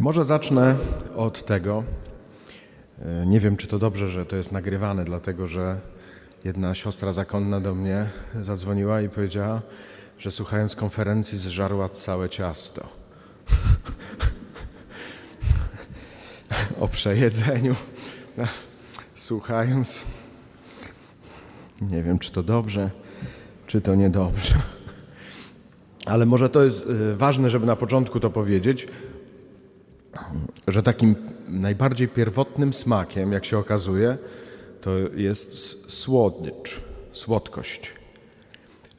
Może zacznę od tego. e, Nie wiem, czy to dobrze, że to jest nagrywane, dlatego że jedna siostra zakonna do mnie zadzwoniła i powiedziała, że słuchając konferencji zżarła całe ciasto. o przejedzeniu. Słuchając, nie wiem, czy to dobrze, czy to niedobrze. Ale może to jest y, ważne, żeby na początku to powiedzieć, że takim najbardziej pierwotnym smakiem, jak się okazuje, to jest słodycz, słodkość.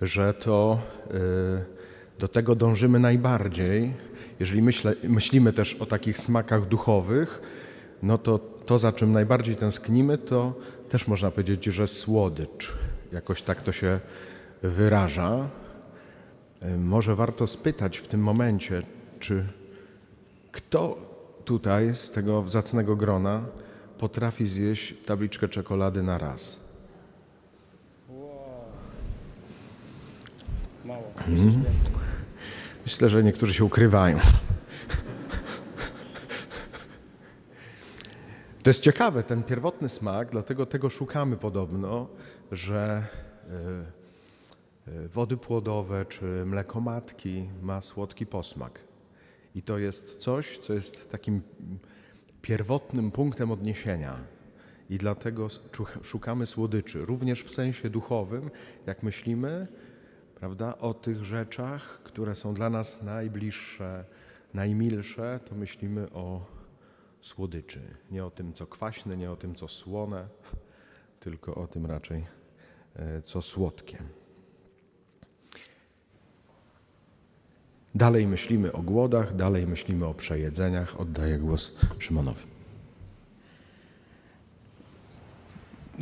Że to y, do tego dążymy najbardziej. Jeżeli myślimy też o takich smakach duchowych, no to to, za czym najbardziej tęsknimy, to też można powiedzieć, że słodycz. Jakoś tak to się wyraża. Y, Może warto spytać w tym momencie, czy kto tutaj z tego zacnego grona potrafi zjeść tabliczkę czekolady na raz? Mało. Myślę, że niektórzy się ukrywają. To jest ciekawe, ten pierwotny smak, dlatego tego szukamy podobno, że y, y, wody płodowe czy mleko matki ma słodki posmak. I to jest coś, co jest takim pierwotnym punktem odniesienia. I dlatego szukamy słodyczy, również w sensie duchowym, jak myślimy, prawda, o tych rzeczach, które są dla nas najbliższe, najmilsze, to myślimy o słodyczy. Nie o tym, co kwaśne, nie o tym, co słone, tylko o tym raczej, e, co słodkie. Dalej myślimy o głodach, dalej myślimy o przejedzeniach. Oddaję głos Szymonowi.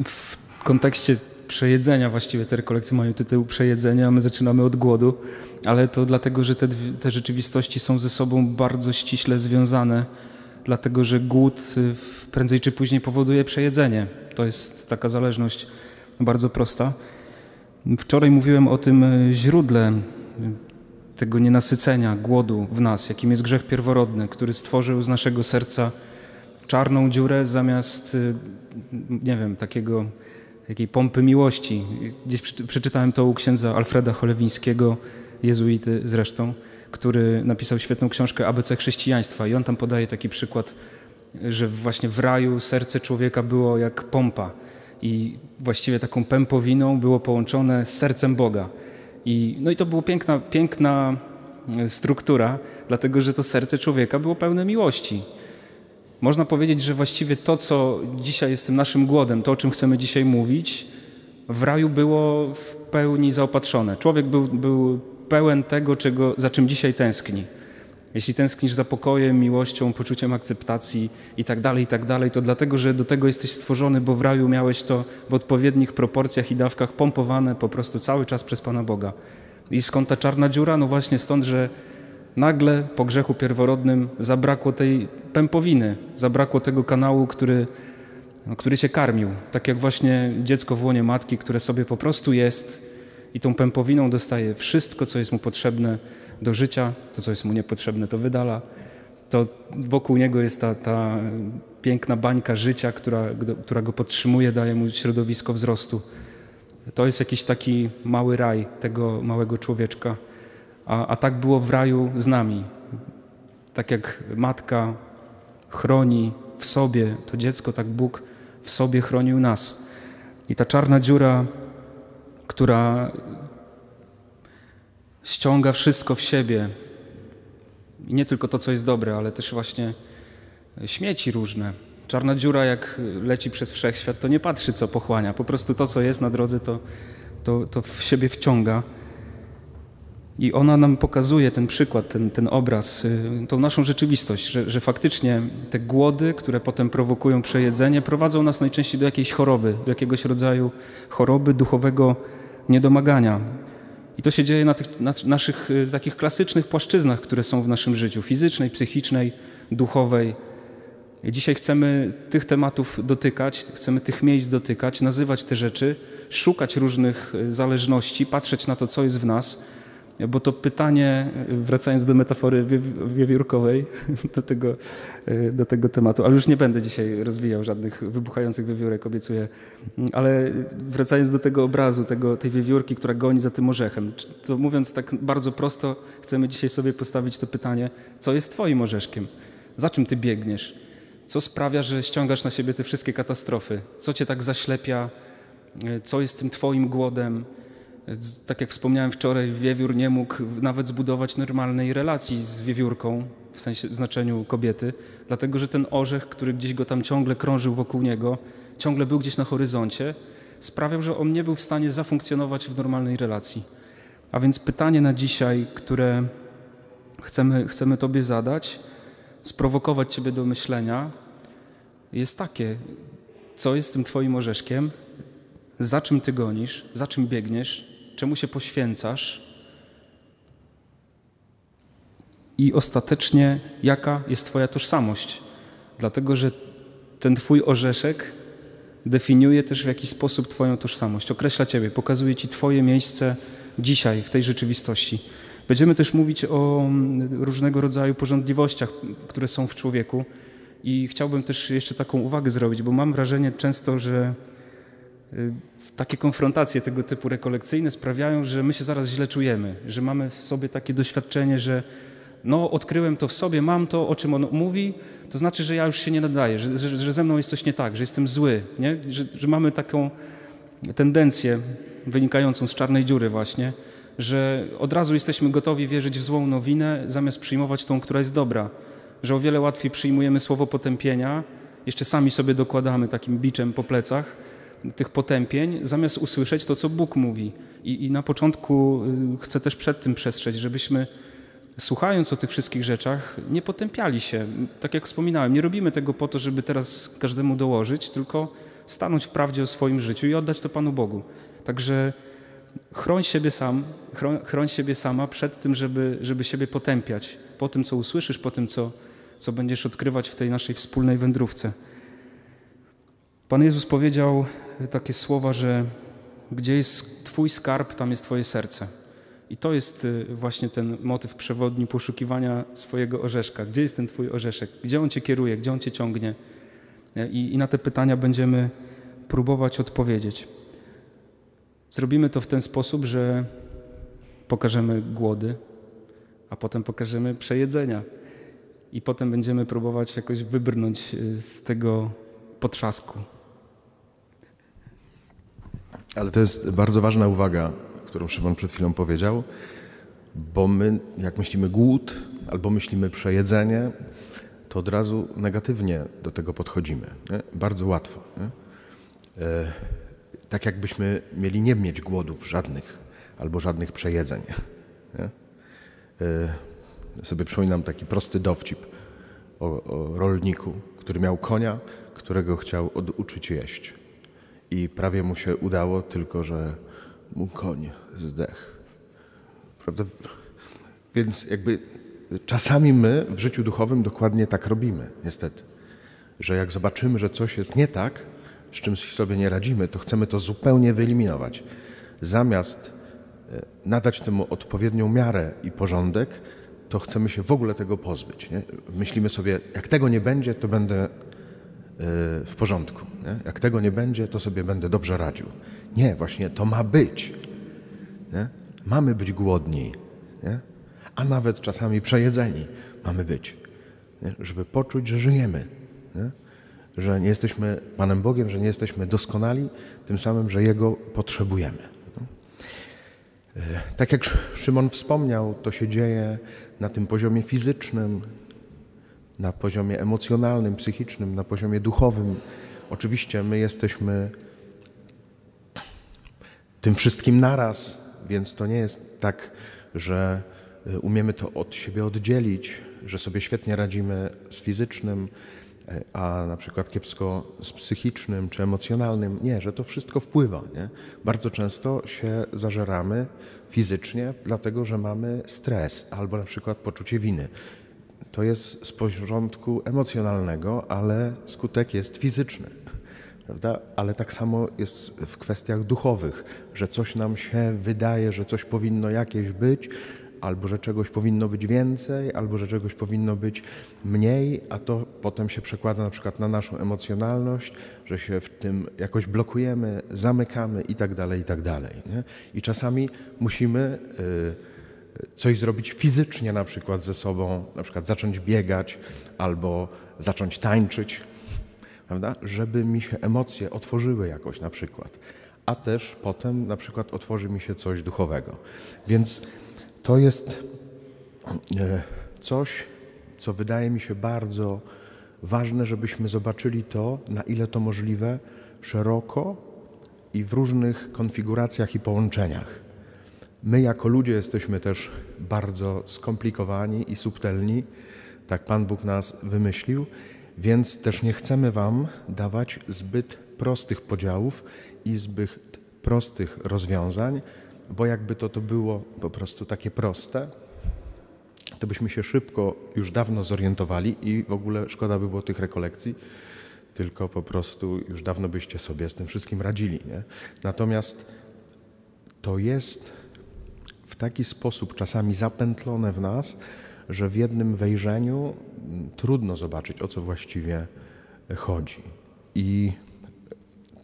W kontekście przejedzenia właściwie te rekolekcje mają tytuł przejedzenia, my zaczynamy od głodu, ale to dlatego, że te, te rzeczywistości są ze sobą bardzo ściśle związane, dlatego że głód y, prędzej czy później powoduje przejedzenie. To jest taka zależność bardzo prosta. Wczoraj mówiłem o tym y, źródle tego nienasycenia, głodu w nas, jakim jest grzech pierworodny, który stworzył z naszego serca czarną dziurę zamiast, y, nie wiem, takiego, takiej pompy miłości. Gdzieś przeczy- przeczytałem to u księdza Alfreda Cholewińskiego, jezuity zresztą, który napisał świetną książkę ABC chrześcijaństwa i on tam podaje taki przykład, że właśnie w raju serce człowieka było jak pompa i właściwie taką pępowiną było połączone z sercem Boga. I, no i to była piękna, piękna e, struktura, dlatego że to serce człowieka było pełne miłości. Można powiedzieć, że właściwie to, co dzisiaj jest tym naszym głodem, to, o czym chcemy dzisiaj mówić, w raju było w pełni zaopatrzone. Człowiek był, był pełen tego, czego, za czym dzisiaj tęskni. Jeśli tęsknisz za pokojem, miłością, poczuciem akceptacji i tak dalej, i tak to dlatego, że do tego jesteś stworzony, bo w raju miałeś to w odpowiednich proporcjach i dawkach pompowane po prostu cały czas przez Pana Boga. I skąd ta czarna dziura? No właśnie stąd, że nagle po grzechu pierworodnym zabrakło tej pępowiny, zabrakło tego kanału, który, no, który cię karmił. Tak jak właśnie dziecko w łonie matki, które sobie po prostu jest i tą pępowiną dostaje wszystko, co jest mu potrzebne do życia, to, co jest mu niepotrzebne, to wydala. To wokół niego jest ta, ta piękna bańka życia, która, która go podtrzymuje, daje mu środowisko wzrostu. To jest jakiś taki mały raj tego małego człowieczka. A, a tak było w raju z nami. Tak jak matka chroni w sobie to dziecko, tak Bóg w sobie chronił nas. I ta czarna dziura, która ściąga wszystko w siebie, i nie tylko to, co jest dobre, ale też właśnie śmieci różne. Czarna dziura, jak leci przez wszechświat, to nie patrzy, co pochłania. Po prostu to, co jest na drodze, to, to, to w siebie wciąga. I ona nam pokazuje ten przykład, ten, ten obraz, y, tą naszą rzeczywistość, że, że faktycznie te głody, które potem prowokują przejedzenie, prowadzą nas najczęściej do jakiejś choroby, do jakiegoś rodzaju choroby duchowego niedomagania. I to się dzieje na tych na naszych y, takich klasycznych płaszczyznach, które są w naszym życiu fizycznej, psychicznej, duchowej. Dzisiaj chcemy tych tematów dotykać, chcemy tych miejsc dotykać, nazywać te rzeczy, szukać różnych y, zależności, patrzeć na to, co jest w nas bo to pytanie, wracając do metafory wiewiórkowej, do tego, do tego tematu, ale już nie będę dzisiaj rozwijał żadnych wybuchających wiewiórek, obiecuję, ale wracając do tego obrazu, tego, tej wiewiórki, która goni za tym orzechem, to mówiąc tak bardzo prosto, chcemy dzisiaj sobie postawić to pytanie, co jest twoim orzeszkiem? Za czym ty biegniesz? Co sprawia, że ściągasz na siebie te wszystkie katastrofy? Co cię tak zaślepia? Co jest tym twoim głodem? Tak jak wspomniałem wczoraj, wiewiór nie mógł nawet zbudować normalnej relacji z wiewiórką, w sensie w znaczeniu kobiety, dlatego że ten orzech, który gdzieś go tam ciągle krążył wokół niego, ciągle był gdzieś na horyzoncie, sprawiał, że on nie był w stanie zafunkcjonować w normalnej relacji. A więc pytanie na dzisiaj, które chcemy, chcemy Tobie zadać, sprowokować Ciebie do myślenia, jest takie: co jest tym Twoim orzeszkiem? Za czym Ty gonisz? Za czym biegniesz? Czemu się poświęcasz i ostatecznie jaka jest Twoja tożsamość. Dlatego, że ten Twój orzeszek definiuje też w jakiś sposób Twoją tożsamość, określa Ciebie, pokazuje Ci Twoje miejsce dzisiaj w tej rzeczywistości. Będziemy też mówić o mm, różnego rodzaju porządliwościach, które są w człowieku. I chciałbym też jeszcze taką uwagę zrobić, bo mam wrażenie często, że takie konfrontacje tego typu rekolekcyjne sprawiają, że my się zaraz źle czujemy, że mamy w sobie takie doświadczenie, że no odkryłem to w sobie, mam to, o czym on mówi, to znaczy, że ja już się nie nadaję, że, że, że ze mną jest coś nie tak, że jestem zły, nie? Że, że mamy taką tendencję wynikającą z czarnej dziury właśnie, że od razu jesteśmy gotowi wierzyć w złą nowinę, zamiast przyjmować tą, która jest dobra, że o wiele łatwiej przyjmujemy słowo potępienia, jeszcze sami sobie dokładamy takim biczem po plecach, tych potępień, zamiast usłyszeć to, co Bóg mówi. I, I, na początku y, chcę też przed tym przestrzec, żebyśmy słuchając o tych wszystkich rzeczach, nie potępiali się. Tak jak wspominałem, nie robimy tego po to, żeby teraz każdemu dołożyć, tylko stanąć w prawdzie o swoim życiu i oddać to Panu Bogu. Także chroń siebie sam, chroń, chroń siebie sama przed tym, żeby, żeby siebie potępiać, po tym, co usłyszysz, po tym, co, co będziesz odkrywać w tej naszej wspólnej wędrówce. Pan Jezus powiedział takie słowa, że gdzie jest Twój skarb, tam jest Twoje serce. I to jest y, właśnie ten motyw przewodni poszukiwania swojego orzeszka. Gdzie jest ten Twój orzeszek? Gdzie on Cię kieruje? Gdzie on Cię ciągnie? I, I na te pytania będziemy próbować odpowiedzieć. Zrobimy to w ten sposób, że pokażemy głody, a potem pokażemy przejedzenia. I potem będziemy próbować jakoś wybrnąć y, z tego potrzasku. Ale to jest bardzo ważna uwaga, którą Szymon przed chwilą powiedział, bo my, jak myślimy głód albo myślimy przejedzenie, to od razu negatywnie do tego podchodzimy. Nie? Bardzo łatwo. Nie? E, tak jakbyśmy mieli nie mieć głodów żadnych albo żadnych przejedzeń. Nie? E, sobie przypominam taki prosty dowcip o, o rolniku, który miał konia, którego chciał oduczyć jeść i prawie mu się udało, tylko że mu koń zdech. Prawda? Więc jakby czasami my w życiu duchowym dokładnie tak robimy, niestety. Że jak zobaczymy, że coś jest nie tak, z czym sobie nie radzimy, to chcemy to zupełnie wyeliminować. Zamiast e, nadać temu odpowiednią miarę i porządek, to chcemy się w ogóle tego pozbyć. Nie? Myślimy sobie, jak tego nie będzie, to będę w porządku. Nie? Jak tego nie będzie, to sobie będę dobrze radził. Nie, właśnie to ma być. Nie? Mamy być głodni, nie? a nawet czasami przejedzeni mamy być, żeby poczuć, że żyjemy. Że nie jesteśmy Panem Bogiem, że nie jesteśmy doskonali, tym samym, że Jego potrzebujemy. E, tak jak Szymon wspomniał, to się dzieje na tym poziomie fizycznym, na poziomie emocjonalnym, psychicznym, na poziomie duchowym. Oczywiście my jesteśmy tym wszystkim naraz, więc to nie jest tak, że y, umiemy to od siebie oddzielić, że sobie świetnie radzimy z fizycznym, e, a na przykład kiepsko z psychicznym czy emocjonalnym. Nie, że to wszystko wpływa. Nie? Bardzo często się zażeramy fizycznie, dlatego że mamy stres albo na przykład poczucie winy to jest z porządku emocjonalnego, ale skutek jest fizyczny. Prawda? Ale tak samo jest w kwestiach duchowych, że coś nam się wydaje, że coś powinno jakieś być, albo że czegoś powinno być więcej, albo że czegoś powinno być mniej, a to potem się przekłada na przykład na naszą emocjonalność, że się w tym jakoś blokujemy, zamykamy i tak dalej, i tak dalej. I czasami musimy y, coś zrobić fizycznie na przykład ze sobą, na przykład zacząć biegać albo zacząć tańczyć, prawda? żeby mi się emocje otworzyły jakoś na przykład, a też potem na przykład otworzy mi się coś duchowego. Więc to jest e, coś, co wydaje mi się bardzo ważne, żebyśmy zobaczyli to, na ile to możliwe, szeroko i w różnych konfiguracjach i połączeniach. My jako ludzie jesteśmy też bardzo skomplikowani i subtelni, tak Pan Bóg nas wymyślił, więc też nie chcemy Wam dawać zbyt prostych podziałów i zbyt prostych rozwiązań, bo jakby to, to było po prostu takie proste, to byśmy się szybko już dawno zorientowali i w ogóle szkoda by było tych rekolekcji, tylko po prostu już dawno byście sobie z tym wszystkim radzili. Nie? Natomiast to jest w taki sposób czasami zapętlone w nas, że w jednym wejrzeniu trudno zobaczyć, o co właściwie chodzi. I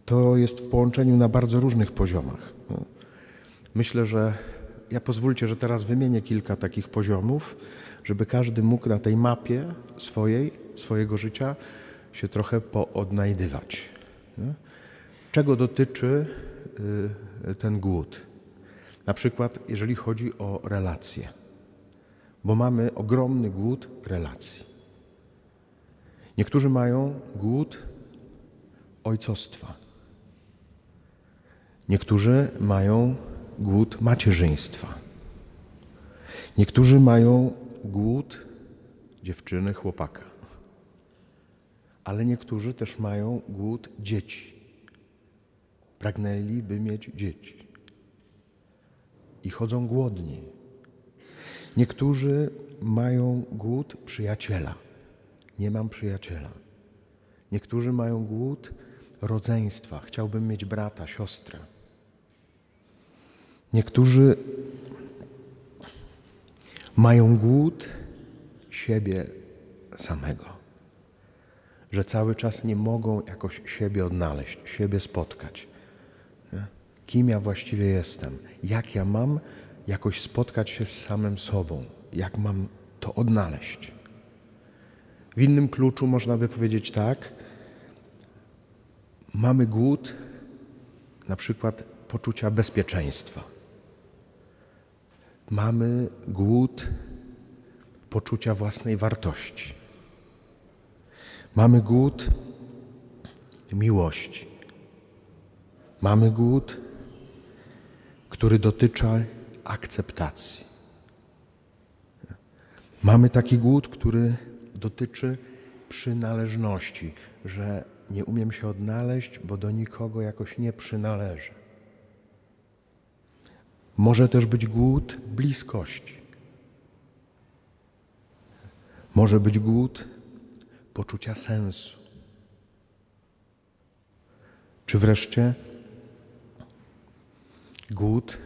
to jest w połączeniu na bardzo różnych poziomach. Myślę, że ja pozwólcie, że teraz wymienię kilka takich poziomów, żeby każdy mógł na tej mapie swojej, swojego życia się trochę poodnajdywać. Czego dotyczy y, ten głód? Na przykład, jeżeli chodzi o relacje, bo mamy ogromny głód relacji. Niektórzy mają głód ojcostwa. Niektórzy mają głód macierzyństwa. Niektórzy mają głód dziewczyny, chłopaka, ale niektórzy też mają głód dzieci. Pragnęliby mieć dzieci i chodzą głodni. Niektórzy mają głód przyjaciela. Nie mam przyjaciela. Niektórzy mają głód rodzeństwa. Chciałbym mieć brata, siostrę. Niektórzy mają głód siebie samego, że cały czas nie mogą jakoś siebie odnaleźć, siebie spotkać. Kim ja właściwie jestem? Jak ja mam jakoś spotkać się z samym sobą? Jak mam to odnaleźć? W innym kluczu można by powiedzieć tak: mamy głód na przykład poczucia bezpieczeństwa. Mamy głód poczucia własnej wartości. Mamy głód miłości. Mamy głód, który dotyczy akceptacji. Mamy taki głód, który dotyczy przynależności, że nie umiem się odnaleźć, bo do nikogo jakoś nie przynależę. Może też być głód bliskości. Może być głód poczucia sensu. Czy wreszcie głód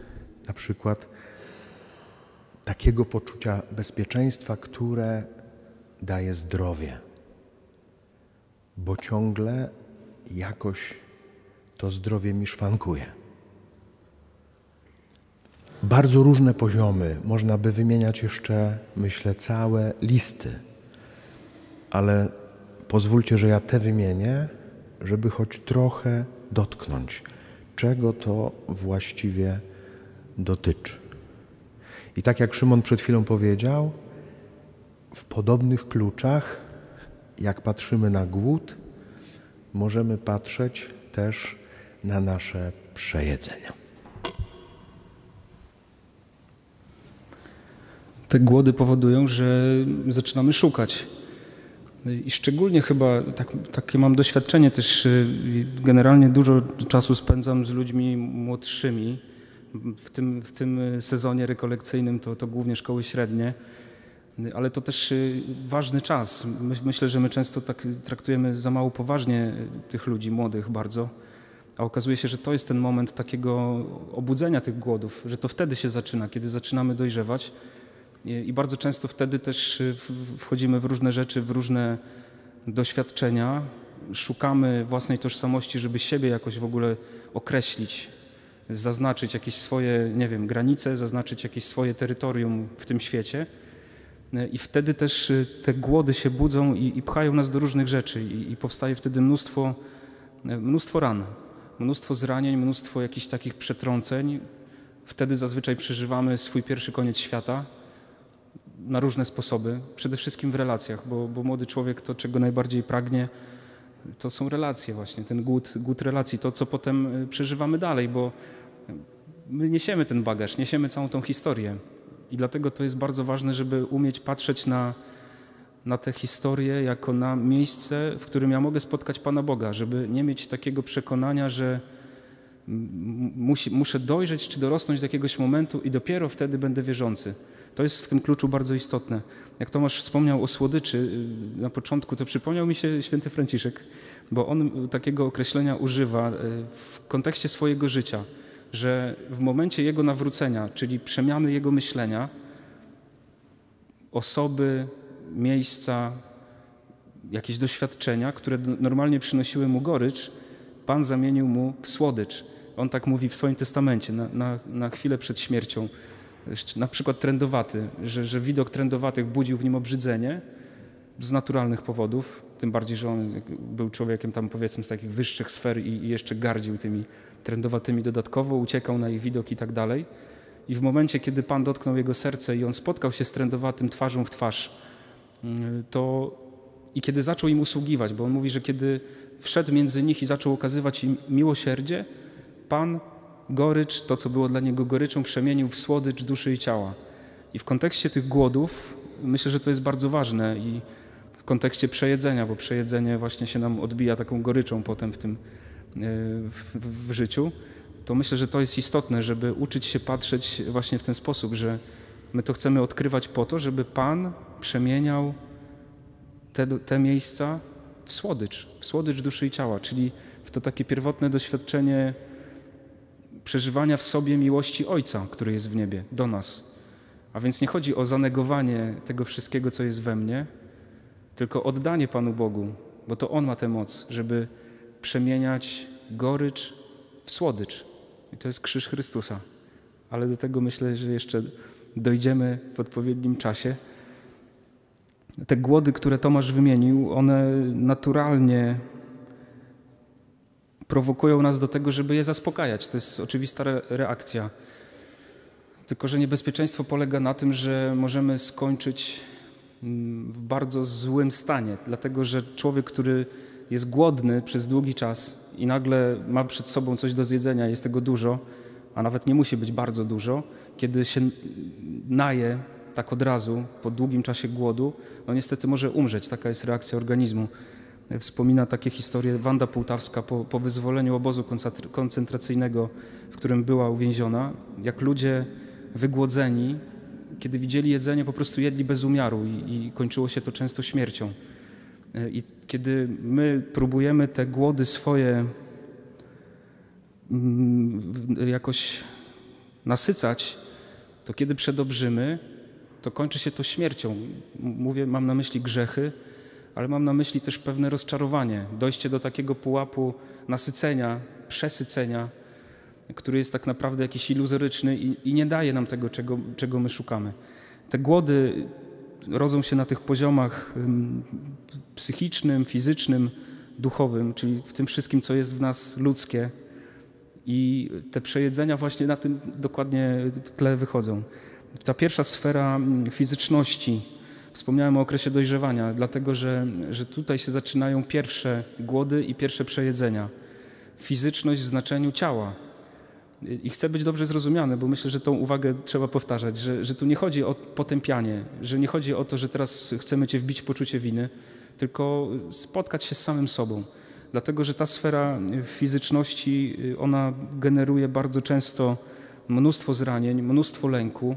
na przykład takiego poczucia bezpieczeństwa, które daje zdrowie, bo ciągle jakoś to zdrowie mi szwankuje. Bardzo różne poziomy, można by wymieniać jeszcze, myślę, całe listy, ale pozwólcie, że ja te wymienię, żeby choć trochę dotknąć, czego to właściwie dotyczy. I tak jak Szymon przed chwilą powiedział, w podobnych kluczach, jak patrzymy na głód, możemy patrzeć też na nasze przejedzenia. Te głody powodują, że zaczynamy szukać. I szczególnie chyba tak, takie mam doświadczenie też, y, generalnie dużo czasu spędzam z ludźmi młodszymi. W tym, w tym sezonie rekolekcyjnym to, to głównie szkoły średnie ale to też y, ważny czas. Myślę, że my często tak traktujemy za mało poważnie y, tych ludzi, młodych bardzo, a okazuje się, że to jest ten moment takiego obudzenia tych głodów, że to wtedy się zaczyna, kiedy zaczynamy dojrzewać i bardzo często wtedy też y, wchodzimy w różne rzeczy, w różne doświadczenia, szukamy własnej tożsamości, żeby siebie jakoś w ogóle określić, zaznaczyć jakieś swoje, nie wiem, granice, zaznaczyć jakieś swoje terytorium w tym świecie. I wtedy też y, te głody się budzą i, i pchają nas do różnych rzeczy i, i, powstaje wtedy mnóstwo, y, mnóstwo ran, mnóstwo zranień, mnóstwo jakichś takich przetrąceń. Wtedy zazwyczaj przeżywamy swój pierwszy koniec świata na różne sposoby, przede wszystkim w relacjach, bo, bo młody człowiek to, czego najbardziej pragnie, to są relacje właśnie, ten głód, głód relacji, to co potem y, przeżywamy dalej, bo my niesiemy ten bagaż, niesiemy całą tą historię. I dlatego to jest bardzo ważne, żeby umieć patrzeć na, na tę historię jako na miejsce, w którym ja mogę spotkać Pana Boga, żeby nie mieć takiego przekonania, że musi, muszę dojrzeć czy dorosnąć do jakiegoś momentu i dopiero wtedy będę wierzący. To jest w tym kluczu bardzo istotne. Jak Tomasz wspomniał o słodyczy y, na początku, to przypomniał mi się święty Franciszek, bo on takiego określenia używa y, w kontekście swojego życia że w momencie jego nawrócenia, czyli przemiany jego myślenia, osoby, miejsca, jakieś doświadczenia, które normalnie przynosiły mu gorycz, Pan zamienił mu w słodycz. On tak mówi w swoim testamencie, na, na, na chwilę przed śmiercią. Na przykład trendowaty, że, że widok trendowatych budził w nim obrzydzenie z naturalnych powodów, tym bardziej, że on był człowiekiem tam powiedzmy z takich wyższych sfer i, i jeszcze gardził tymi trędowatymi dodatkowo, uciekał na ich widok i tak dalej. I w momencie, kiedy Pan dotknął jego serce i on spotkał się z trędowatym twarzą w twarz, mm, to i kiedy zaczął im usługiwać, bo on mówi, że kiedy wszedł między nich i zaczął okazywać im miłosierdzie, Pan gorycz, to co było dla niego goryczą, przemienił w słodycz duszy i ciała. I w kontekście tych głodów myślę, że to jest bardzo ważne i w kontekście przejedzenia, bo przejedzenie właśnie się nam odbija taką goryczą potem w tym w, w życiu, to myślę, że to jest istotne, żeby uczyć się patrzeć właśnie w ten sposób, że my to chcemy odkrywać po to, żeby Pan przemieniał te, te miejsca w słodycz, w słodycz duszy i ciała, czyli w to takie pierwotne doświadczenie przeżywania w sobie miłości Ojca, który jest w niebie, do nas. A więc nie chodzi o zanegowanie tego wszystkiego, co jest we mnie, tylko oddanie Panu Bogu, bo to On ma tę moc, żeby przemieniać gorycz w słodycz. I to jest krzyż Chrystusa. Ale do tego myślę, że jeszcze dojdziemy w odpowiednim czasie. Te głody, które Tomasz wymienił, one naturalnie prowokują nas do tego, żeby je zaspokajać. To jest oczywista reakcja. Tylko, że niebezpieczeństwo polega na tym, że możemy skończyć mm, w bardzo złym stanie, dlatego że człowiek, który jest głodny przez długi czas i nagle ma przed sobą coś do zjedzenia, jest tego dużo, a nawet nie musi być bardzo dużo, kiedy się naje tak od razu, po długim czasie głodu, no niestety może umrzeć. Taka jest reakcja organizmu. Wspomina takie historie Wanda Półtawska po, po wyzwoleniu obozu koncentracyjnego, w którym była uwięziona, jak ludzie wygłodzeni, kiedy widzieli jedzenie, po prostu jedli bez umiaru i, i kończyło się to często śmiercią. E, I kiedy my próbujemy te głody swoje mm, jakoś nasycać, to kiedy przedobrzymy, to kończy się to śmiercią. Mówię, mam na myśli grzechy, ale mam na myśli też pewne rozczarowanie, dojście do takiego pułapu nasycenia, przesycenia, który jest tak naprawdę jakiś iluzoryczny i, i nie daje nam tego, czego, czego my szukamy. Te głody rodzą się na tych poziomach psychicznym, fizycznym, duchowym, czyli w tym wszystkim, co jest w nas ludzkie. I te przejedzenia właśnie na tym dokładnie tle wychodzą. Ta pierwsza sfera fizyczności, wspomniałem o okresie dojrzewania, dlatego że, że tutaj się zaczynają pierwsze głody i pierwsze przejedzenia. Fizyczność w znaczeniu ciała i chcę być dobrze zrozumiany, bo myślę, że tą uwagę trzeba powtarzać, że, że tu nie chodzi o potępianie, że nie chodzi o to, że teraz chcemy cię wbić w poczucie winy, tylko spotkać się z samym sobą. Dlatego, że ta sfera fizyczności, ona generuje bardzo często mnóstwo zranień, mnóstwo lęku,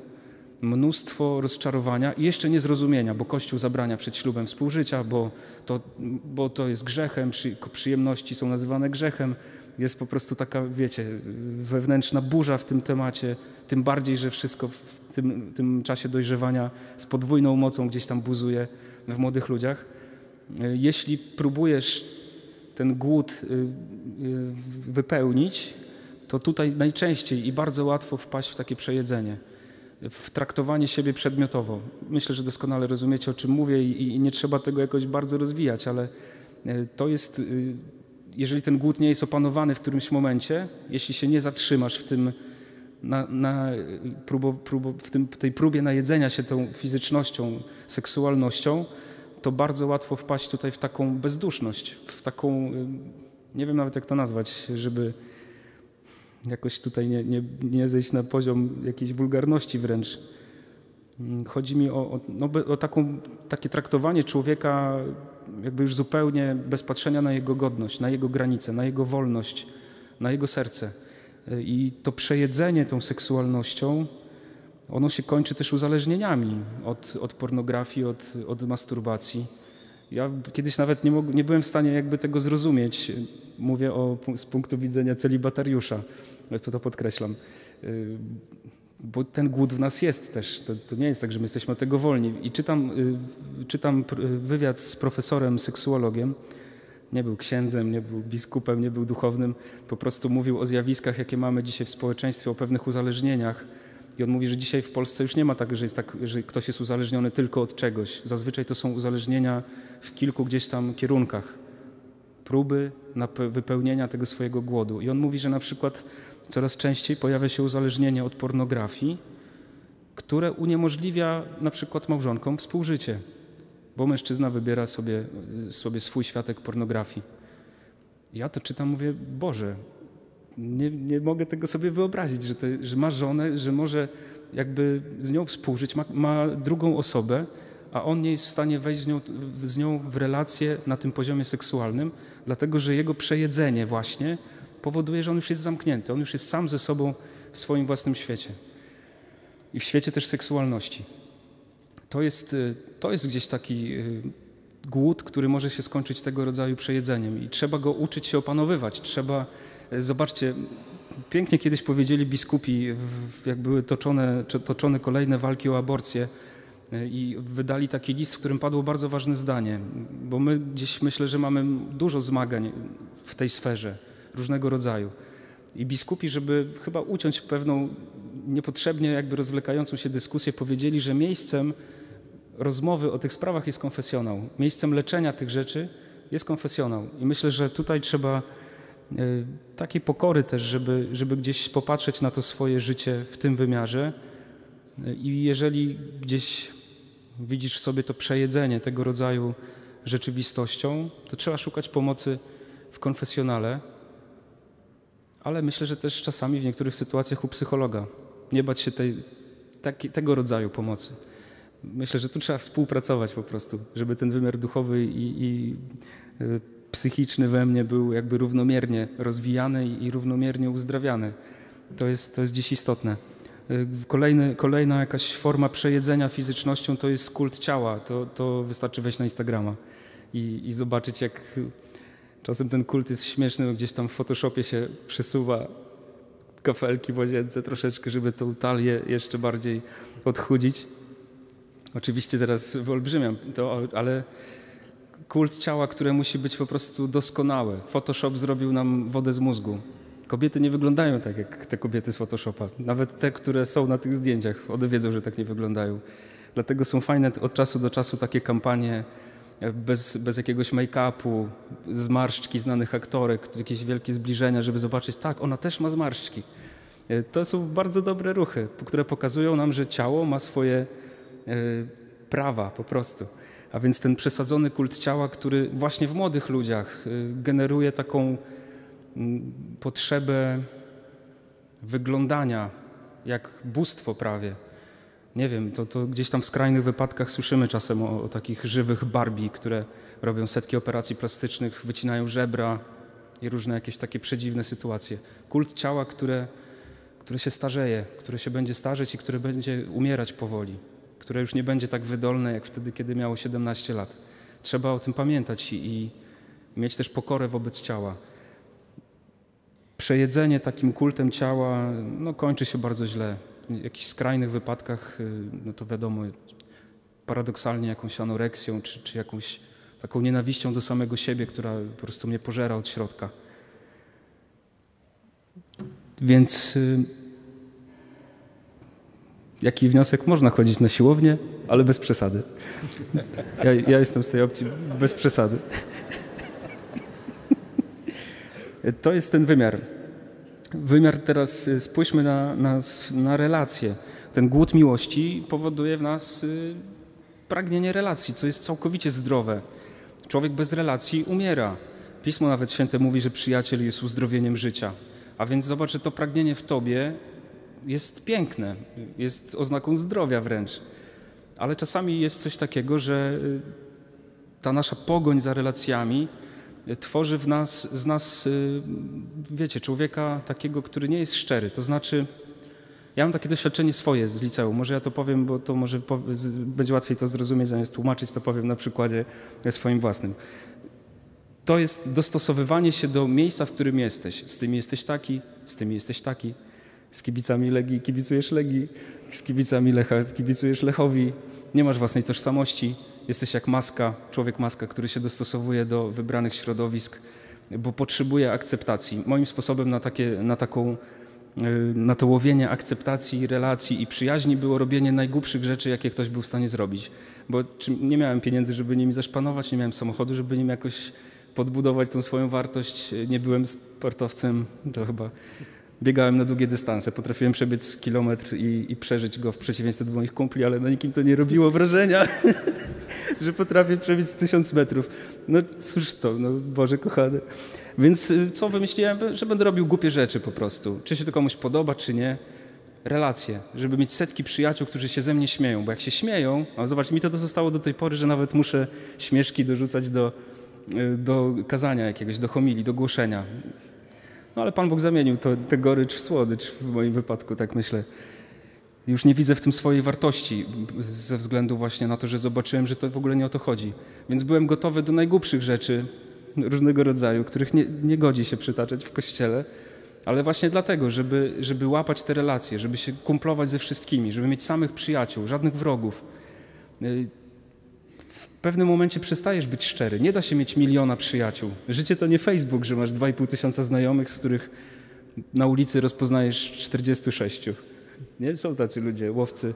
mnóstwo rozczarowania i jeszcze niezrozumienia, bo Kościół zabrania przed ślubem współżycia, bo to, bo to jest grzechem, przy, przyjemności są nazywane grzechem. Jest po prostu taka, wiecie, wewnętrzna burza w tym temacie, tym bardziej, że wszystko w tym, tym czasie dojrzewania z podwójną mocą gdzieś tam buzuje w młodych ludziach. Jeśli próbujesz ten głód y, y, wypełnić, to tutaj najczęściej i bardzo łatwo wpaść w takie przejedzenie, w traktowanie siebie przedmiotowo. Myślę, że doskonale rozumiecie, o czym mówię i, nie trzeba tego jakoś bardzo rozwijać, ale y, to jest, jeżeli ten głód nie jest opanowany w którymś momencie, jeśli się nie zatrzymasz w tym, na, na próbo, próbo, w tym, tej próbie najedzenia się tą fizycznością, seksualnością, to bardzo łatwo wpaść tutaj w taką bezduszność, w taką, nie wiem nawet jak to nazwać, żeby jakoś tutaj nie, nie, nie zejść na poziom jakiejś wulgarności wręcz. Chodzi mi o, o, no, o taką, takie traktowanie człowieka jakby już zupełnie bez patrzenia na jego godność, na jego granice, na jego wolność, na jego serce. I to przejedzenie tą seksualnością ono się kończy też uzależnieniami od, od pornografii, od, od masturbacji. Ja kiedyś nawet nie, mog, nie byłem w stanie jakby tego zrozumieć. Mówię o, z punktu widzenia celibatariusza, to podkreślam. Y, bo ten głód w nas jest też. To, to, nie jest tak, że my jesteśmy od tego wolni. I czytam, y, czytam wywiad z profesorem, seksuologiem. Nie był księdzem, nie był biskupem, nie był duchownym. Po prostu mówił o zjawiskach, jakie mamy dzisiaj w społeczeństwie, o pewnych uzależnieniach i on mówi, że dzisiaj w Polsce już nie ma tak, że, jest tak, że ktoś jest uzależniony tylko od czegoś. Zazwyczaj to są uzależnienia w kilku gdzieś tam kierunkach. Próby wypełnienia tego swojego głodu. I on mówi, że na przykład coraz częściej pojawia się uzależnienie od pornografii, które uniemożliwia na przykład małżonkom współżycie, bo mężczyzna wybiera sobie, sobie swój światek pornografii. Ja to czytam, mówię, Boże, nie, nie mogę tego sobie wyobrazić, że, to, że ma żonę, że może jakby z nią współżyć, ma, ma drugą osobę, a on nie jest w stanie wejść z nią, z nią w relację na tym poziomie seksualnym, dlatego że jego przejedzenie właśnie powoduje, że on już jest zamknięty, on już jest sam ze sobą w swoim własnym świecie. I w świecie też seksualności. To jest, y, to jest gdzieś taki y, głód, który może się skończyć tego rodzaju przejedzeniem i trzeba go uczyć się opanowywać, trzeba Zobaczcie, pięknie kiedyś powiedzieli biskupi, jak były toczone, toczone kolejne walki o aborcję i wydali taki list, w którym padło bardzo ważne zdanie, bo my gdzieś myślę, że mamy dużo zmagań w tej sferze, różnego rodzaju. I biskupi, żeby chyba uciąć pewną niepotrzebnie jakby rozwlekającą się dyskusję, powiedzieli, że miejscem rozmowy o tych sprawach jest konfesjonał. Miejscem leczenia tych rzeczy jest konfesjonał. I myślę, że tutaj trzeba E, takiej pokory też, żeby, żeby gdzieś popatrzeć na to swoje życie w tym wymiarze. E, I jeżeli gdzieś widzisz w sobie to przejedzenie tego rodzaju rzeczywistością, to trzeba szukać pomocy w konfesjonale, ale myślę, że też czasami w niektórych sytuacjach u psychologa. Nie bać się tej, taki, tego rodzaju pomocy. Myślę, że tu trzeba współpracować po prostu, żeby ten wymiar duchowy i, i e, psychiczny we mnie był jakby równomiernie rozwijany i równomiernie uzdrawiany. To jest, to jest dziś istotne. Y, kolejny, kolejna jakaś forma przejedzenia fizycznością to jest kult ciała. To, to wystarczy wejść na Instagrama i, i zobaczyć, jak czasem ten kult jest śmieszny, gdzieś tam w Photoshopie się przesuwa kafelki w łazience troszeczkę, żeby tą talię jeszcze bardziej odchudzić. Oczywiście teraz wyolbrzymiam to, ale kult ciała, które musi być po prostu doskonałe. Photoshop zrobił nam wodę z mózgu. Kobiety nie wyglądają tak jak te kobiety z Photoshopa. Nawet te, które są na tych zdjęciach, one wiedzą, że tak nie wyglądają. Dlatego są fajne od czasu do czasu takie kampanie bez, bez jakiegoś make-upu, zmarszczki znanych aktorek, jakieś wielkie zbliżenia, żeby zobaczyć, tak, ona też ma zmarszczki. E, to są bardzo dobre ruchy, które pokazują nam, że ciało ma swoje e, prawa po prostu. A więc ten przesadzony kult ciała, który właśnie w młodych ludziach y, generuje taką potrzebę wyglądania jak bóstwo prawie. Nie wiem, to, to gdzieś tam w skrajnych wypadkach słyszymy czasem o, o takich żywych Barbie, które robią setki operacji plastycznych, wycinają żebra i różne jakieś takie przedziwne sytuacje. Kult ciała, które, które się starzeje, które się będzie starzeć i które będzie umierać powoli, które już nie będzie tak wydolne jak wtedy, kiedy miało 17 lat. Trzeba o tym pamiętać i, i mieć też pokorę wobec ciała. Przejedzenie takim kultem ciała no, kończy się bardzo źle. Jakichś skrajnych wypadkach, y, no to wiadomo, paradoksalnie jakąś anoreksją czy, czy jakąś taką nienawiścią do samego siebie, która po prostu mnie pożera od środka. Więc y, jaki wniosek? Można chodzić na siłownię, ale bez przesady. Ja, ja jestem z tej opcji bez przesady. To jest ten wymiar. Wymiar teraz y, spójrzmy na, na, na relacje. Ten głód miłości powoduje w nas y, pragnienie relacji, co jest całkowicie zdrowe. Człowiek bez relacji umiera. Pismo nawet święte mówi, że przyjaciel jest uzdrowieniem życia. A więc zobacz, że to pragnienie w tobie jest piękne, jest oznaką zdrowia wręcz. Ale czasami jest coś takiego, że y, ta nasza pogoń za relacjami tworzy w nas, z nas, y, wiecie, człowieka takiego, który nie jest szczery. To znaczy, ja mam takie doświadczenie swoje z liceum. Może ja to powiem, bo to może będzie łatwiej to zrozumieć, zamiast tłumaczyć, to powiem na przykładzie swoim własnym. To jest dostosowywanie się do miejsca, w którym jesteś. Z tymi jesteś taki, z tymi jesteś taki. Z kibicami Legii kibicujesz Legii, z kibicami Lecha kibicujesz Lechowi. Nie masz własnej tożsamości. Jesteś jak maska, człowiek maska, który się dostosowuje do wybranych środowisk, bo potrzebuje akceptacji. Moim sposobem na, takie, na taką y, na to łowienie akceptacji, relacji i przyjaźni było robienie najgłupszych rzeczy, jakie ktoś był w stanie zrobić. Bo nie miałem pieniędzy, żeby nimi zaszpanować, nie miałem samochodu, żeby nim jakoś podbudować tą swoją wartość. Nie byłem sportowcem, to chyba biegałem na długie dystanse. Potrafiłem przebiec kilometr i, i przeżyć go w przeciwieństwie do moich kumpli, ale na nikim to nie robiło wrażenia, że potrafię przebiec tysiąc metrów. No cóż to, no Boże kochany. Więc y, co wymyśliłem? Że będę robił głupie rzeczy po prostu. Czy się to komuś podoba, czy nie. Relacje, żeby mieć setki przyjaciół, którzy się ze mnie śmieją, bo jak się śmieją, a zobacz, mi to zostało do tej pory, że nawet muszę śmieszki dorzucać do, y, do kazania jakiegoś, do homilii, do głoszenia. No ale Pan Bóg zamienił to, tę gorycz w słodycz w moim wypadku, tak myślę. Już nie widzę w tym swojej wartości ze względu właśnie na to, że zobaczyłem, że to w ogóle nie o to chodzi. Więc byłem gotowy do najgłupszych rzeczy różnego rodzaju, których nie, nie godzi się przytaczać w kościele, ale właśnie dlatego, żeby, żeby łapać te relacje, żeby się kumplować ze wszystkimi, żeby mieć samych przyjaciół, żadnych wrogów w pewnym momencie przestajesz być szczery. Nie da się mieć miliona przyjaciół. Życie to nie Facebook, że masz 2,5 tysiąca znajomych, z których na ulicy rozpoznajesz 46. Nie? Są tacy ludzie, łowcy.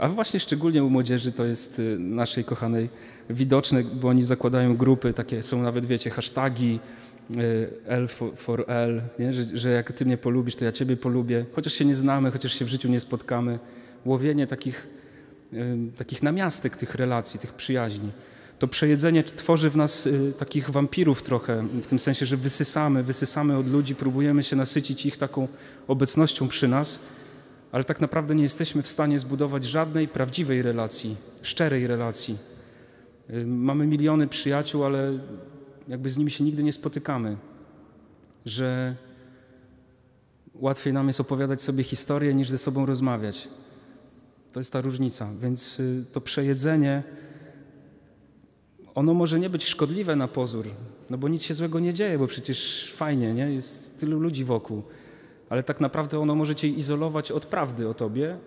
A właśnie szczególnie u młodzieży to jest y, naszej kochanej widoczne, bo oni zakładają grupy, takie są nawet, wiecie, hasztagi y, L for L, nie? Że, że jak ty mnie polubisz, to ja ciebie polubię. Chociaż się nie znamy, chociaż się w życiu nie spotkamy. Łowienie takich takich namiastek tych relacji, tych przyjaźni. To przejedzenie tworzy w nas y, takich wampirów trochę, w tym sensie, że wysysamy, wysysamy od ludzi, próbujemy się nasycić ich taką obecnością przy nas, ale tak naprawdę nie jesteśmy w stanie zbudować żadnej prawdziwej relacji, szczerej relacji. Mamy miliony przyjaciół, ale jakby z nimi się nigdy nie spotykamy. Że łatwiej nam jest opowiadać sobie historię, niż ze sobą rozmawiać. To jest ta różnica. Więc y, to przejedzenie, ono może nie być szkodliwe na pozór, no bo nic się złego nie dzieje, bo przecież fajnie, nie? Jest tylu ludzi wokół. Ale tak naprawdę ono może cię izolować od prawdy o tobie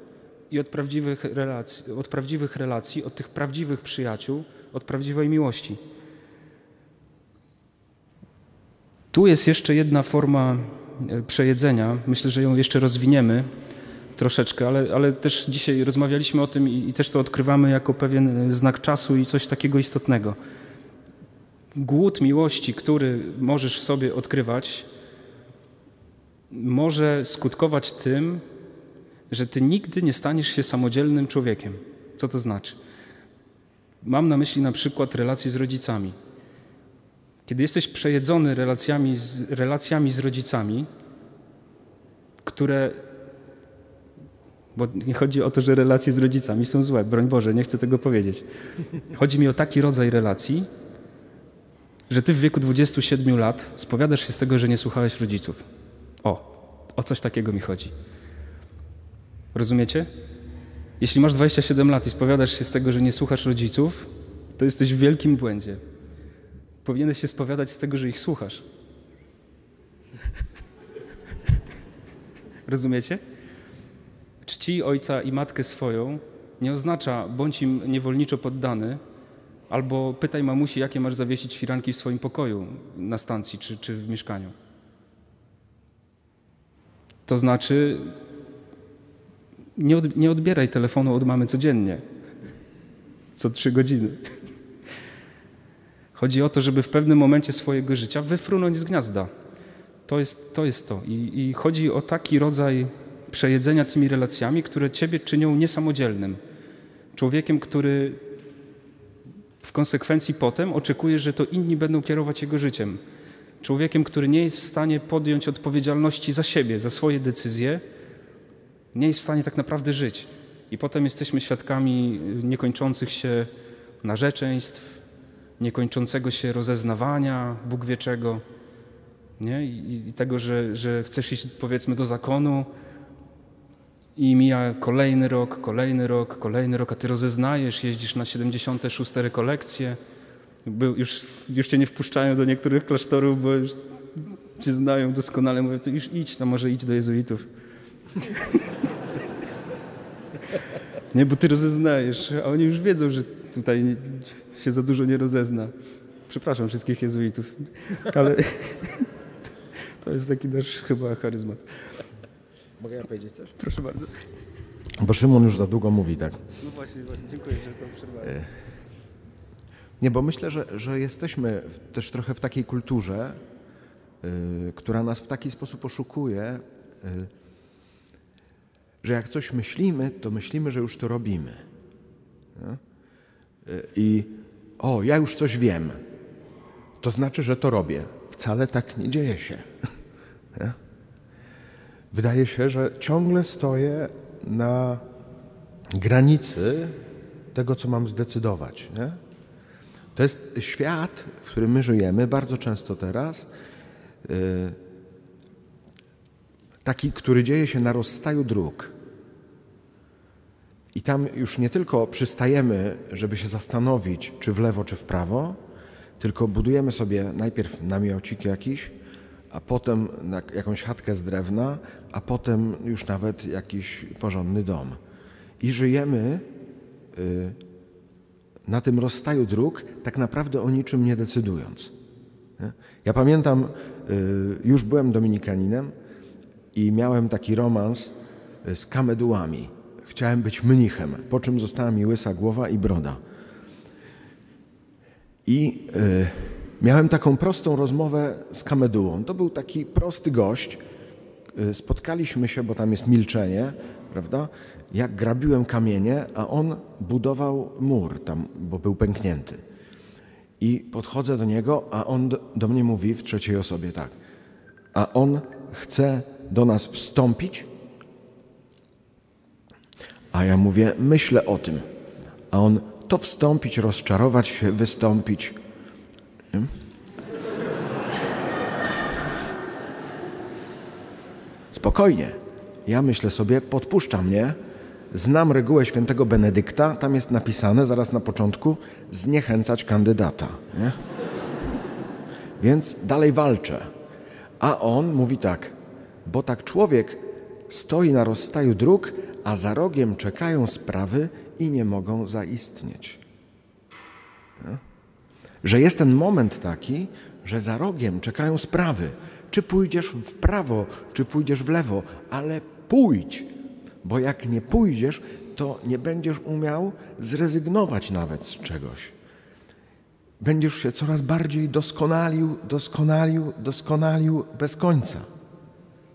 i od prawdziwych relacji, od prawdziwych relacji, od tych prawdziwych przyjaciół, od prawdziwej miłości. Tu jest jeszcze jedna forma e, przejedzenia. Myślę, że ją jeszcze rozwiniemy troszeczkę, ale, ale też dzisiaj rozmawialiśmy o tym i, i też to odkrywamy jako pewien e, znak czasu i coś takiego istotnego. Głód miłości, który możesz sobie odkrywać, może skutkować tym, że ty nigdy nie staniesz się samodzielnym człowiekiem. Co to znaczy? Mam na myśli na przykład relacje z rodzicami. Kiedy jesteś przejedzony relacjami z, relacjami z rodzicami, które bo nie chodzi o to, że relacje z rodzicami są złe, broń Boże, nie chcę tego powiedzieć. Chodzi mi o taki rodzaj relacji, że ty w wieku 27 lat spowiadasz się z tego, że nie słuchałeś rodziców. O, o coś takiego mi chodzi. Rozumiecie? Jeśli masz 27 lat i spowiadasz się z tego, że nie słuchasz rodziców, to jesteś w wielkim błędzie. Powinieneś się spowiadać z tego, że ich słuchasz. Rozumiecie? Czci ojca i matkę swoją nie oznacza bądź im niewolniczo poddany, albo pytaj mamusi, jakie masz zawiesić firanki w swoim pokoju na stacji czy, czy w mieszkaniu. To znaczy, nie, od, nie odbieraj telefonu od mamy codziennie, co trzy godziny. Chodzi o to, żeby w pewnym momencie swojego życia wyfrunąć z gniazda. To jest to. Jest to. I, I chodzi o taki rodzaj przejedzenia tymi relacjami, które ciebie czynią niesamodzielnym. Człowiekiem, który w konsekwencji potem oczekuje, że to inni będą kierować jego życiem. Człowiekiem, który nie jest w stanie podjąć odpowiedzialności za siebie, za swoje decyzje, nie jest w stanie tak naprawdę żyć. I potem jesteśmy świadkami niekończących się narzeczeństw, niekończącego się rozeznawania Bóg wie czego, nie? I, tego, że, że chcesz iść powiedzmy do zakonu i mija kolejny rok, kolejny rok, kolejny rok, a ty rozeznajesz, jeździsz na 76 rekolekcje, Był, już, już cię nie wpuszczają do niektórych klasztorów, bo już cię znają doskonale, mówią, to już idź, no może idź do jezuitów. nie, bo ty rozeznajesz, a oni już wiedzą, że tutaj się za dużo nie rozezna. Przepraszam wszystkich jezuitów, ale to jest taki nasz chyba charyzmat. Mogę ja powiedzieć coś? Proszę bardzo. Bo Szymon już za długo mówi, tak? No właśnie, właśnie, dziękuję, że to przerwałem. Nie, bo myślę, że, że jesteśmy też trochę w takiej kulturze, y, która nas w taki sposób oszukuje, y, że jak coś myślimy, to myślimy, że już to robimy. Nie? Y, I o, ja już coś wiem, to znaczy, że to robię. Wcale tak nie dzieje się. Wydaje się, że ciągle stoję na granicy tego, co mam zdecydować. Nie? To jest świat, w którym my żyjemy, bardzo często teraz, yy, taki, który dzieje się na rozstaju dróg. I tam już nie tylko przystajemy, żeby się zastanowić, czy w lewo, czy w prawo, tylko budujemy sobie najpierw namiocik jakiś, a potem jakąś chatkę z drewna, a potem już nawet jakiś porządny dom. I żyjemy y, na tym rozstaju dróg, tak naprawdę o niczym nie decydując. Ja pamiętam, y, już byłem dominikaninem i miałem taki romans y, z kamedułami. Chciałem być mnichem, po czym została mi łysa głowa i broda. I miałem taką prostą rozmowę z kamedułą. To był taki prosty gość. Y, spotkaliśmy się, bo tam jest milczenie, prawda? Jak grabiłem kamienie, a on budował mur tam, bo był pęknięty. I podchodzę do niego, a on do, do mnie mówi w trzeciej osobie tak. A on chce do nas wstąpić, a ja mówię, myślę o tym. A on to wstąpić, rozczarować się, wystąpić. Nie? Spokojnie. Ja myślę sobie, podpuszcza mnie, znam regułę świętego Benedykta, tam jest napisane zaraz na początku, zniechęcać kandydata. Nie? Więc dalej walczę. A on mówi tak, bo tak człowiek stoi na rozstaju dróg, a za rogiem czekają sprawy i nie mogą zaistnieć. Że jest ten moment taki, że za rogiem czekają sprawy. Czy pójdziesz w prawo, czy pójdziesz w lewo, ale pójdź, bo jak nie pójdziesz, to nie będziesz umiał zrezygnować nawet z czegoś. Będziesz się coraz bardziej doskonalił, doskonalił, doskonalił bez końca.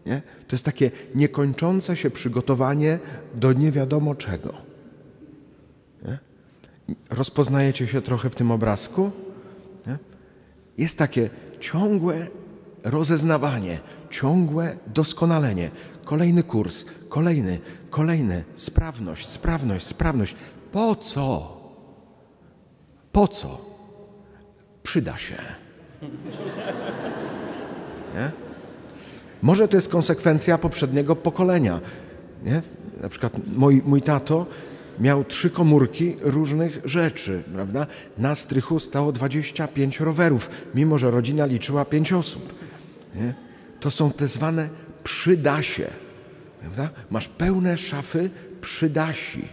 Nie? To jest takie niekończące się przygotowanie do nie wiadomo czego. Nie? Rozpoznajecie się trochę w tym obrazku? Jest takie ciągłe rozeznawanie, ciągłe doskonalenie. Kolejny kurs, kolejny, kolejny, sprawność, sprawność, sprawność. Po co? Po co? Przyda się. Nie? Może to jest konsekwencja poprzedniego pokolenia. Nie? na przykład mój, mój tato miał trzy komórki różnych rzeczy, prawda? Na strychu stało 25 rowerów, mimo że rodzina liczyła 5 osób. Nie? To są te zwane przydasie. Prawda? Masz pełne szafy przydasi.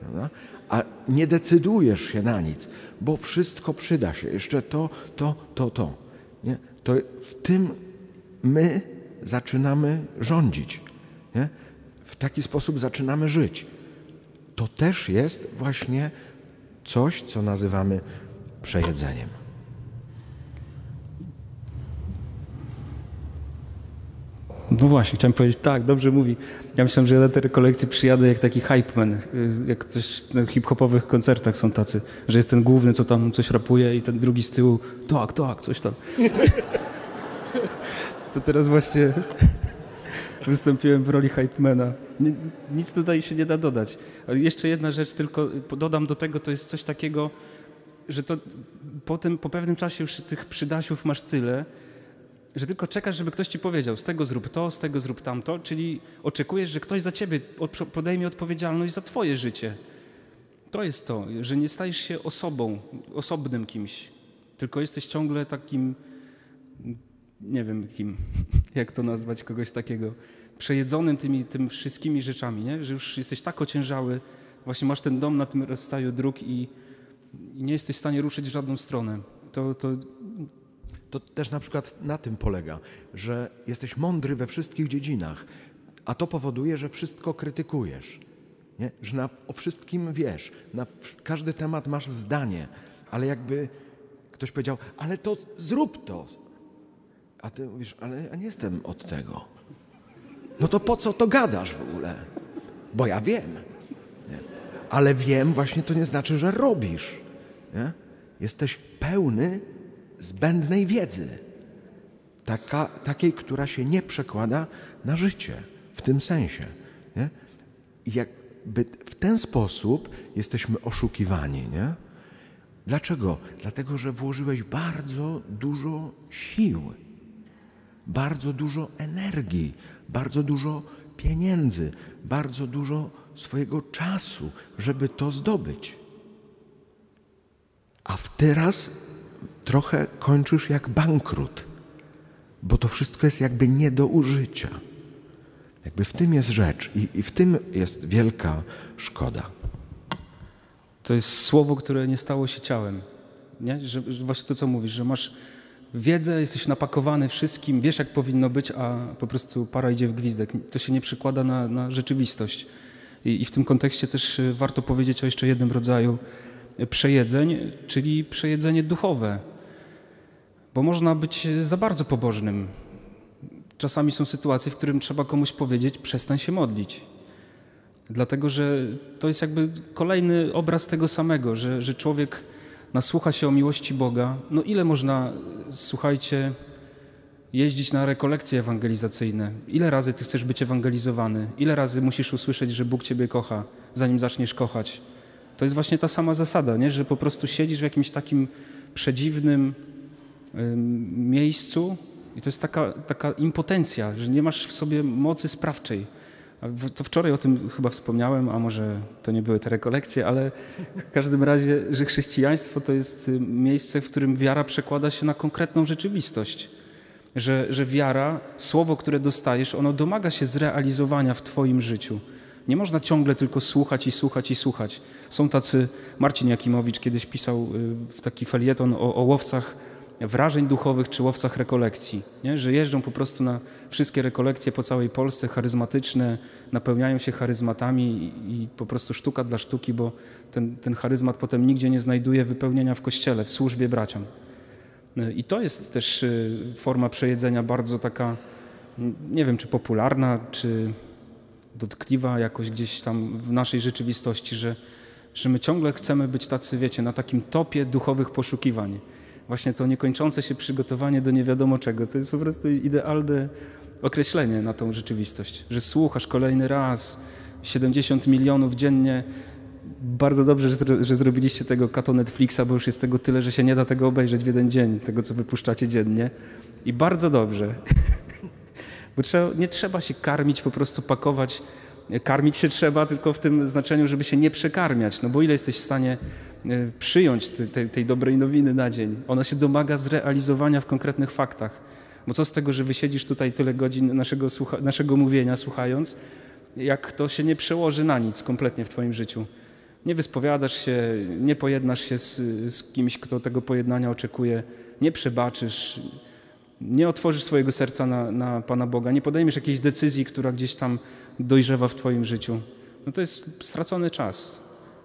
Prawda? A nie decydujesz się na nic, bo wszystko przyda się. Jeszcze to, to, to, to. Nie? To w tym my zaczynamy rządzić. Nie? W taki sposób zaczynamy żyć. To też jest właśnie coś, co nazywamy przejedzeniem. No właśnie, chciałem powiedzieć, tak, dobrze mówi. Ja myślałem, że ja na te rekolekcje przyjadę jak taki hype man, jak coś na hip-hopowych koncertach są tacy, że jest ten główny, co tam coś rapuje i ten drugi z tyłu, tak, tak, coś tam. To teraz właśnie wystąpiłem w roli hypemana. Nic tutaj się nie da dodać. Jeszcze jedna rzecz tylko dodam do tego, to jest coś takiego, że to po, tym, po pewnym czasie już tych przydasiów masz tyle, że tylko czekasz, żeby ktoś ci powiedział, z tego zrób to, z tego zrób tamto, czyli oczekujesz, że ktoś za ciebie podejmie odpowiedzialność za twoje życie. To jest to, że nie stajesz się osobą, osobnym kimś, tylko jesteś ciągle takim, nie wiem kim, jak to nazwać, kogoś takiego, przejedzonym tymi, tym wszystkimi rzeczami, nie? że już jesteś tak ociężały, właśnie masz ten dom na tym rozstaju dróg i, i nie jesteś w stanie ruszyć w żadną stronę. To, to to też na przykład na tym polega, że jesteś mądry we wszystkich dziedzinach, a to powoduje, że wszystko krytykujesz. Nie? Że na, o wszystkim wiesz, na każdy temat masz zdanie, ale jakby ktoś powiedział, ale to zrób to. A ty mówisz, ale ja nie jestem od tego. No to po co to gadasz w ogóle? Bo ja wiem. Nie? Ale wiem właśnie to nie znaczy, że robisz. Nie? Jesteś pełny zbędnej wiedzy, taka, takiej, która się nie przekłada na życie w tym sensie. Nie? Jakby w ten sposób jesteśmy oszukiwani. Nie? Dlaczego? Dlatego, że włożyłeś bardzo dużo sił, bardzo dużo energii, bardzo dużo pieniędzy, bardzo dużo swojego czasu, żeby to zdobyć. A teraz trochę kończysz jak bankrut, bo to wszystko jest jakby nie do użycia. Jakby w tym jest rzecz i, i w tym jest wielka szkoda. To jest słowo, które nie stało się ciałem. Nie? Że, że właśnie to, co mówisz, że masz wiedzę, jesteś napakowany wszystkim, wiesz, jak powinno być, a po prostu para idzie w gwizdek. To się nie przekłada na, na rzeczywistość. I, I, w tym kontekście też y, warto powiedzieć o jeszcze jednym rodzaju przejedzeń, czyli przejedzenie duchowe bo można być za bardzo pobożnym. Czasami są sytuacje, w którym trzeba komuś powiedzieć: przestań się modlić. Dlatego, że to jest jakby kolejny obraz tego samego, że, że człowiek nasłucha się o miłości Boga. No ile można, słuchajcie, jeździć na rekolekcje ewangelizacyjne? Ile razy ty chcesz być ewangelizowany? Ile razy musisz usłyszeć, że Bóg ciebie kocha, zanim zaczniesz kochać? To jest właśnie ta sama zasada, nie? że po prostu siedzisz w jakimś takim przedziwnym, miejscu i to jest taka, taka impotencja, że nie masz w sobie mocy sprawczej. To wczoraj o tym chyba wspomniałem, a może to nie były te rekolekcje, ale w każdym razie, że chrześcijaństwo to jest miejsce, w którym wiara przekłada się na konkretną rzeczywistość. Że, że wiara, słowo, które dostajesz, ono domaga się zrealizowania w Twoim życiu. Nie można ciągle tylko słuchać i słuchać i słuchać. Są tacy, Marcin Jakimowicz kiedyś pisał y, taki felieton o, o łowcach wrażeń duchowych czy łowcach rekolekcji, nie? że jeżdżą po prostu na wszystkie rekolekcje po całej Polsce, charyzmatyczne, napełniają się charyzmatami i, po prostu sztuka dla sztuki, bo ten, ten charyzmat potem nigdzie nie znajduje wypełnienia w kościele, w służbie braciom. I to jest też y, forma przejedzenia bardzo taka, nie wiem czy popularna, czy dotkliwa jakoś gdzieś tam w naszej rzeczywistości, że, że my ciągle chcemy być tacy, wiecie, na takim topie duchowych poszukiwań właśnie to niekończące się przygotowanie do nie wiadomo czego. To jest po prostu idealne określenie na tą rzeczywistość, że słuchasz kolejny raz 70 milionów dziennie. Bardzo dobrze, że, że zrobiliście tego kato Netflixa, bo już jest tego tyle, że się nie da tego obejrzeć w jeden dzień, tego co wypuszczacie dziennie. I bardzo dobrze. bo trzeba, nie trzeba się karmić, po prostu pakować Karmić się trzeba tylko w tym znaczeniu, żeby się nie przekarmiać, no bo ile jesteś w stanie przyjąć tej, tej dobrej nowiny na dzień? Ona się domaga zrealizowania w konkretnych faktach. Bo co z tego, że wysiedzisz tutaj tyle godzin naszego, naszego mówienia słuchając, jak to się nie przełoży na nic kompletnie w Twoim życiu. Nie wyspowiadasz się, nie pojednasz się z, z kimś, kto tego pojednania oczekuje, nie przebaczysz, nie otworzysz swojego serca na, na Pana Boga, nie podejmiesz jakiejś decyzji, która gdzieś tam dojrzewa w Twoim życiu. No to jest stracony czas.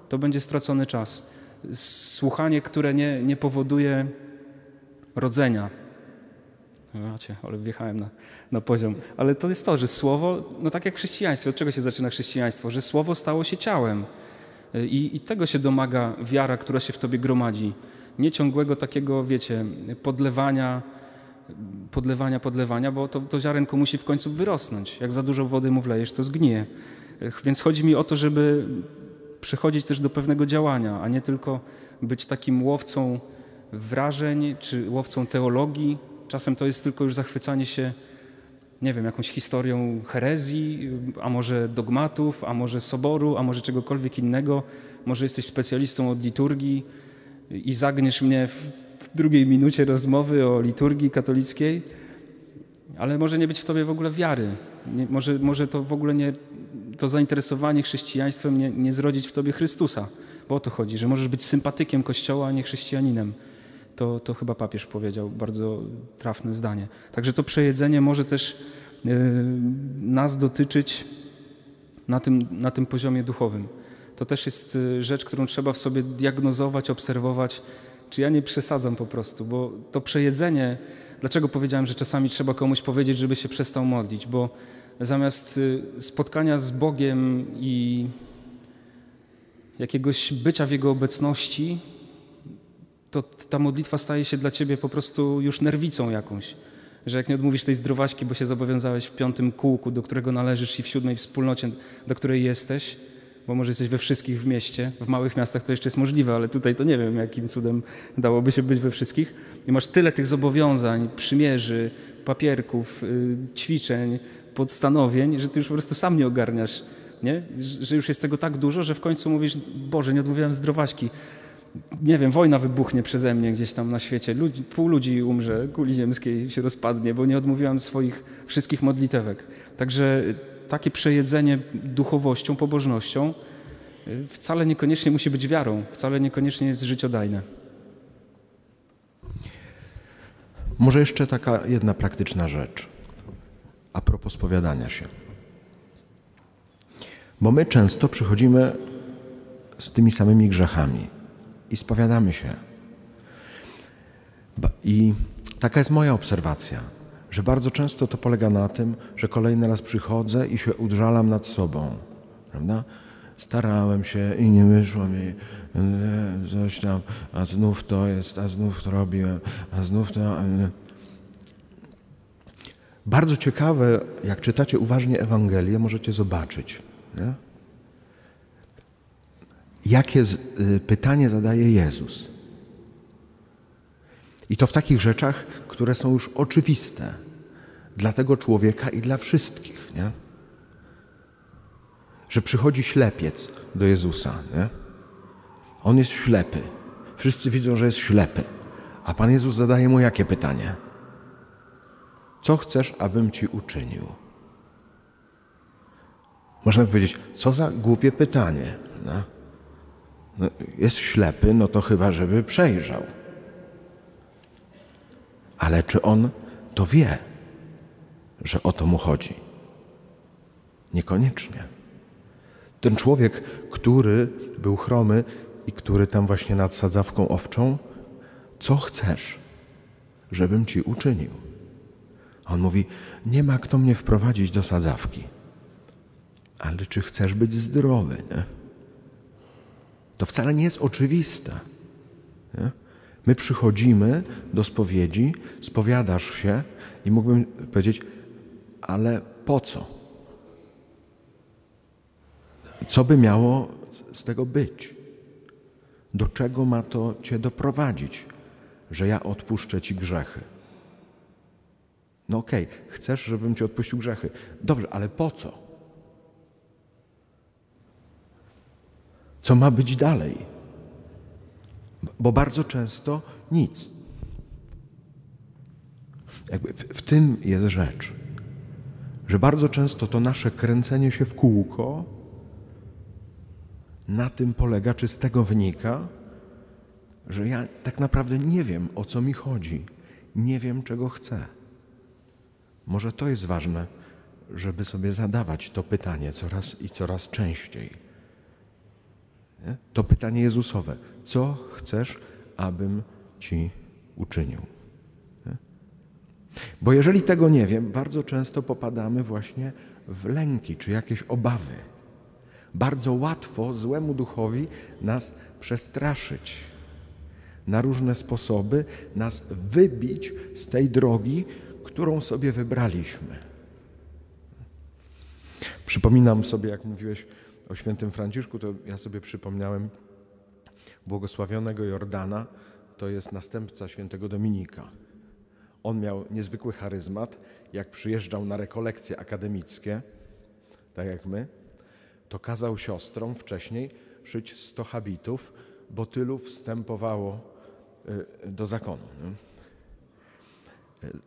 To będzie stracony czas. Słuchanie, które nie, nie powoduje rodzenia, Macie, ale wjechałem na, na poziom. Ale to jest to, że słowo, no tak jak w chrześcijaństwie, od czego się zaczyna chrześcijaństwo? Że słowo stało się ciałem. I, I, tego się domaga wiara, która się w tobie gromadzi. Nie ciągłego takiego, wiecie, podlewania, podlewania, podlewania, bo to, to ziarenko musi w końcu wyrosnąć. Jak za dużo wody mu wlejesz, to zgnije. Więc chodzi mi o to, żeby przechodzić też do pewnego działania, a nie tylko być takim łowcą wrażeń czy łowcą teologii, Czasem to jest tylko już zachwycanie się, nie wiem, jakąś historią herezji, a może dogmatów, a może soboru, a może czegokolwiek innego. Może jesteś specjalistą od liturgii i zagniesz mnie w, w drugiej minucie rozmowy o liturgii katolickiej, ale może nie być w tobie w ogóle wiary. Nie, może, może to w ogóle nie, to zainteresowanie chrześcijaństwem nie, nie zrodzić w tobie Chrystusa. Bo o to chodzi, że możesz być sympatykiem Kościoła, a nie chrześcijaninem to, to chyba papież powiedział, bardzo trafne zdanie. Także to przejedzenie może też yy, nas dotyczyć na tym, na tym poziomie duchowym. To też jest e, rzecz, którą trzeba w sobie diagnozować, obserwować, czy ja nie przesadzam po prostu, bo to przejedzenie, dlaczego powiedziałem, że czasami trzeba komuś powiedzieć, żeby się przestał modlić, bo zamiast e, spotkania z Bogiem i jakiegoś bycia w Jego obecności, to ta modlitwa staje się dla ciebie po prostu już nerwicą jakąś. Że jak nie odmówisz tej zdrowaśki, bo się zobowiązałeś w piątym kółku, do którego należysz i w siódmej wspólnocie, do której jesteś, bo może jesteś we wszystkich w mieście, w małych miastach to jeszcze jest możliwe, ale tutaj to nie wiem, jakim cudem dałoby się być we wszystkich. I masz tyle tych zobowiązań, przymierzy, papierków, yy, ćwiczeń, podstanowień, że ty już po prostu sam nie ogarniasz, nie? że już jest tego tak dużo, że w końcu mówisz, Boże, nie odmówiłem zdrowaśki nie wiem, wojna wybuchnie przeze mnie gdzieś tam na świecie, pół ludzi umrze, kuli ziemskiej się rozpadnie, bo nie odmówiłam swoich wszystkich modlitewek. Także takie przejedzenie duchowością, pobożnością y, wcale niekoniecznie musi być wiarą, wcale niekoniecznie jest życiodajne. Może jeszcze taka jedna praktyczna rzecz a propos spowiadania się. Bo my często przychodzimy z tymi samymi grzechami i spowiadamy się. I taka jest moja obserwacja, że bardzo często to polega na tym, że kolejny raz przychodzę i się udrzalam nad sobą. Prawda? Starałem się i nie wyszło mi coś tam, a znów to jest, a znów to robiłem, a znów to. Bardzo ciekawe, jak czytacie uważnie Ewangelię, możecie zobaczyć. Nie? jakie y, pytanie zadaje Jezus. I to w takich rzeczach, które są już oczywiste dla tego człowieka i dla wszystkich, nie? Że przychodzi ślepiec do Jezusa, nie? On jest ślepy. Wszyscy widzą, że jest ślepy. A Pan Jezus zadaje mu jakie pytanie? Co chcesz, abym ci uczynił? Można powiedzieć, co za głupie pytanie. No? No, jest ślepy, no to chyba, żeby przejrzał. Ale czy on to wie, że o to mu chodzi? Niekoniecznie. Ten człowiek, który był chromy i który tam właśnie nad sadzawką owczą, co chcesz, żebym ci uczynił? On mówi: Nie ma kto mnie wprowadzić do sadzawki. Ale czy chcesz być zdrowy? Nie? To wcale nie jest oczywiste. Nie? My przychodzimy do spowiedzi, spowiadasz się i mógłbym powiedzieć, ale po co? Co by miało z tego być? Do czego ma to Cię doprowadzić, że ja odpuszczę Ci grzechy? No okej, okay, chcesz, żebym Ci odpuścił grzechy. Dobrze, ale po co? Co ma być dalej? Bo bardzo często nic. Jakby w, w tym jest rzecz, że bardzo często to nasze kręcenie się w kółko na tym polega, czy z tego wynika, że ja tak naprawdę nie wiem, o co mi chodzi, nie wiem, czego chcę. Może to jest ważne, żeby sobie zadawać to pytanie coraz i coraz częściej. Nie? To pytanie Jezusowe: Co chcesz, abym ci uczynił? Nie? Bo jeżeli tego nie wiem, bardzo często popadamy właśnie w lęki czy jakieś obawy. Bardzo łatwo złemu duchowi nas przestraszyć, na różne sposoby nas wybić z tej drogi, którą sobie wybraliśmy. Przypominam sobie, jak mówiłeś o świętym Franciszku, to ja sobie przypomniałem błogosławionego Jordana, to jest następca świętego Dominika. On miał niezwykły charyzmat, jak przyjeżdżał na rekolekcje akademickie, tak jak my, to kazał siostrom wcześniej szyć 100 habitów, bo tylu wstępowało y, do zakonu.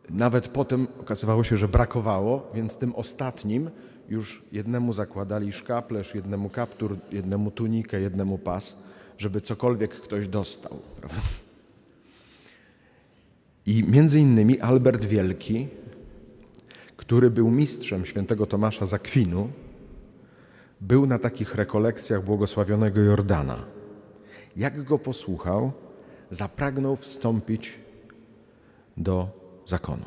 Nawet potem okazywało się, że brakowało, więc tym ostatnim już jednemu zakładali szkaplerz, jednemu kaptur, jednemu tunikę, jednemu pas, żeby cokolwiek ktoś dostał. Prawda? I między innymi Albert Wielki, który był mistrzem świętego Tomasza Zakwinu, był na takich rekolekcjach błogosławionego Jordana. Jak go posłuchał, zapragnął wstąpić do zakonu.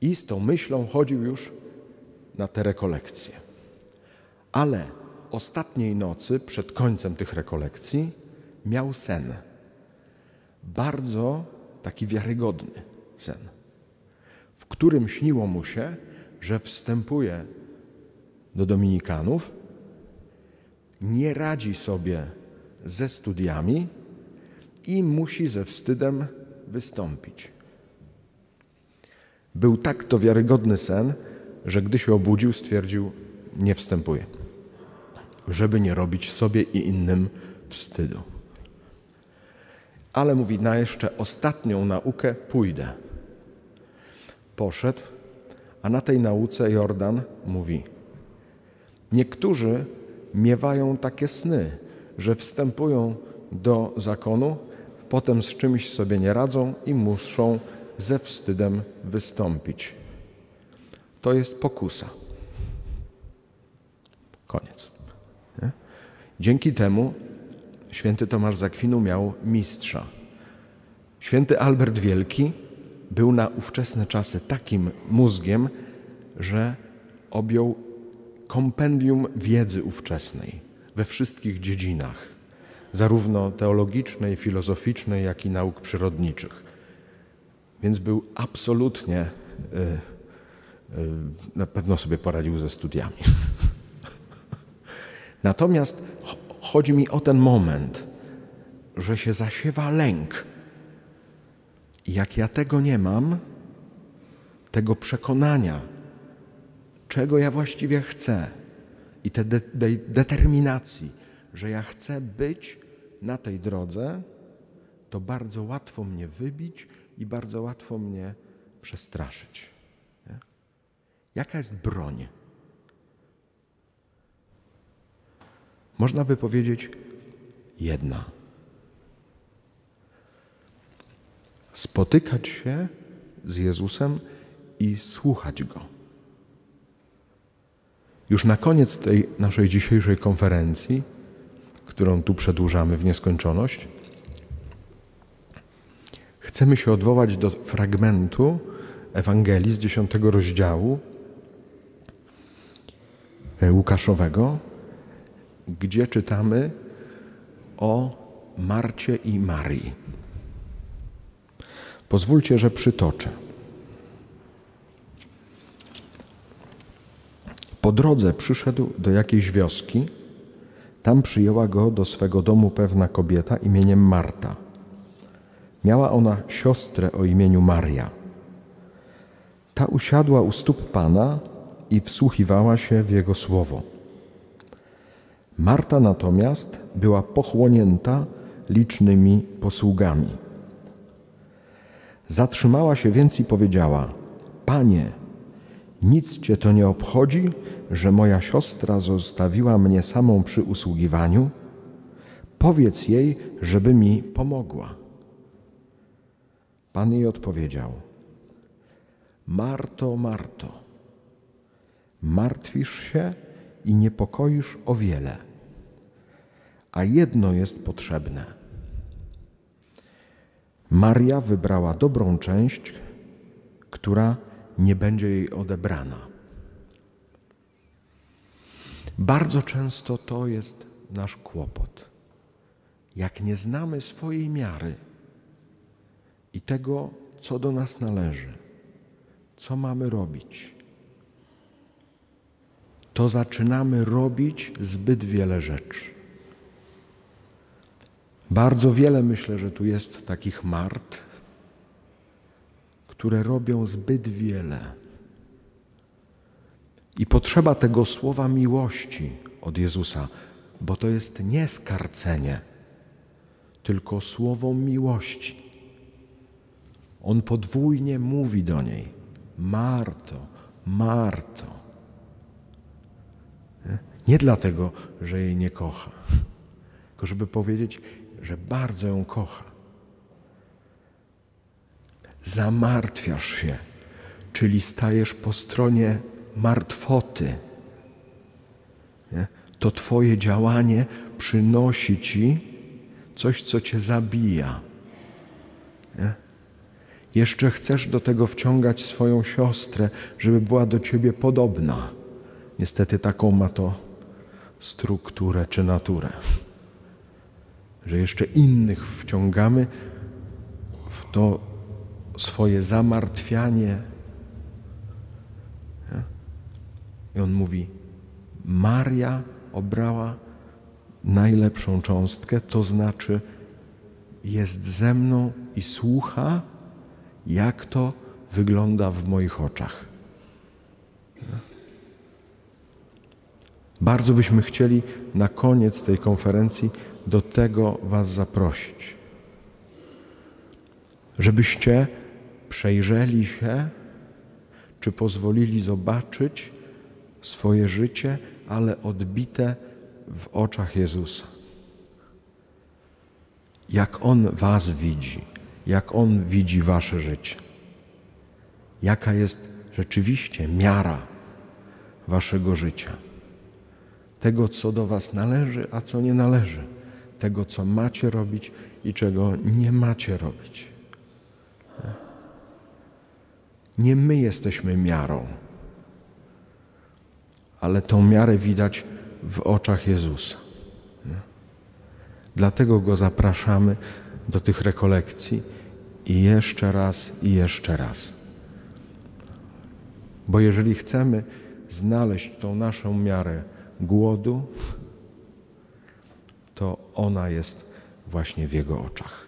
I z tą myślą chodził już na te rekolekcje. Ale ostatniej nocy, przed końcem tych rekolekcji, miał sen. Bardzo taki wiarygodny sen, w którym śniło mu się, że wstępuje do Dominikanów, nie radzi sobie ze studiami i musi ze wstydem wystąpić. Był tak to wiarygodny sen, że gdy się obudził, stwierdził: Nie wstępuję, żeby nie robić sobie i innym wstydu. Ale mówi: Na jeszcze ostatnią naukę pójdę. Poszedł, a na tej nauce Jordan mówi: Niektórzy miewają takie sny, że wstępują do zakonu, potem z czymś sobie nie radzą i muszą ze wstydem wystąpić. To jest pokusa. Koniec. Nie? Dzięki temu święty Tomasz Zakwinu miał mistrza. Święty Albert Wielki był na ówczesne czasy takim mózgiem, że objął kompendium wiedzy ówczesnej we wszystkich dziedzinach, zarówno teologicznej, filozoficznej, jak i nauk przyrodniczych. Więc był absolutnie, y, y, na pewno sobie poradził ze studiami. Natomiast chodzi mi o ten moment, że się zasiewa lęk. Jak ja tego nie mam, tego przekonania, czego ja właściwie chcę i tej de de determinacji, że ja chcę być na tej drodze, to bardzo łatwo mnie wybić i bardzo łatwo mnie przestraszyć. Nie? Jaka jest broń? Można by powiedzieć jedna. Spotykać się z Jezusem i słuchać Go. Już na koniec tej naszej dzisiejszej konferencji, którą tu przedłużamy w nieskończoność, chcemy się odwołać do fragmentu Ewangelii z dziesiątego rozdziału e, Łukaszowego, gdzie czytamy o Marcie i Marii. Pozwólcie, że przytoczę. Po drodze przyszedł do jakiejś wioski. Tam przyjęła go do swego domu pewna kobieta imieniem Marta. Miała ona siostrę o imieniu Maria. Ta usiadła u stóp Pana i wsłuchiwała się w Jego słowo. Marta natomiast była pochłonięta licznymi posługami. Zatrzymała się więc i powiedziała: Panie, nic cię to nie obchodzi, że moja siostra zostawiła mnie samą przy usługiwaniu? Powiedz jej, żeby mi pomogła. Pan jej odpowiedział: Marto, Marto, martwisz się i niepokoisz o wiele, a jedno jest potrzebne. Maria wybrała dobrą część, która nie będzie jej odebrana. Bardzo często to jest nasz kłopot. Jak nie znamy swojej miary i tego, co do nas należy, co mamy robić, to zaczynamy robić zbyt wiele rzeczy. Bardzo wiele myślę, że tu jest takich mart, które robią zbyt wiele. I potrzeba tego słowa miłości od Jezusa, bo to jest nie skarcenie, tylko słowo miłości. On podwójnie mówi do niej: Marto, Marto. Nie dlatego, że jej nie kocha, tylko żeby powiedzieć, że bardzo ją kocha. Zamartwiasz się, czyli stajesz po stronie martwoty. To Twoje działanie przynosi Ci coś, co Cię zabija. Jeszcze chcesz do tego wciągać swoją siostrę, żeby była do Ciebie podobna. Niestety taką ma to strukturę czy naturę. Że jeszcze innych wciągamy w to swoje zamartwianie. I on mówi: Maria obrała najlepszą cząstkę, to znaczy jest ze mną i słucha, jak to wygląda w moich oczach. Bardzo byśmy chcieli na koniec tej konferencji do tego Was zaprosić, żebyście przejrzeli się, czy pozwolili zobaczyć swoje życie, ale odbite w oczach Jezusa. Jak On Was widzi, jak On widzi Wasze życie. Jaka jest rzeczywiście miara Waszego życia. Tego, co do Was należy, a co nie należy. Tego, co macie robić i czego nie macie robić. Nie my jesteśmy miarą, ale tą miarę widać w oczach Jezusa. Dlatego Go zapraszamy do tych rekolekcji i jeszcze raz, i jeszcze raz. Bo jeżeli chcemy znaleźć tą naszą miarę głodu, to ona jest właśnie w Jego oczach.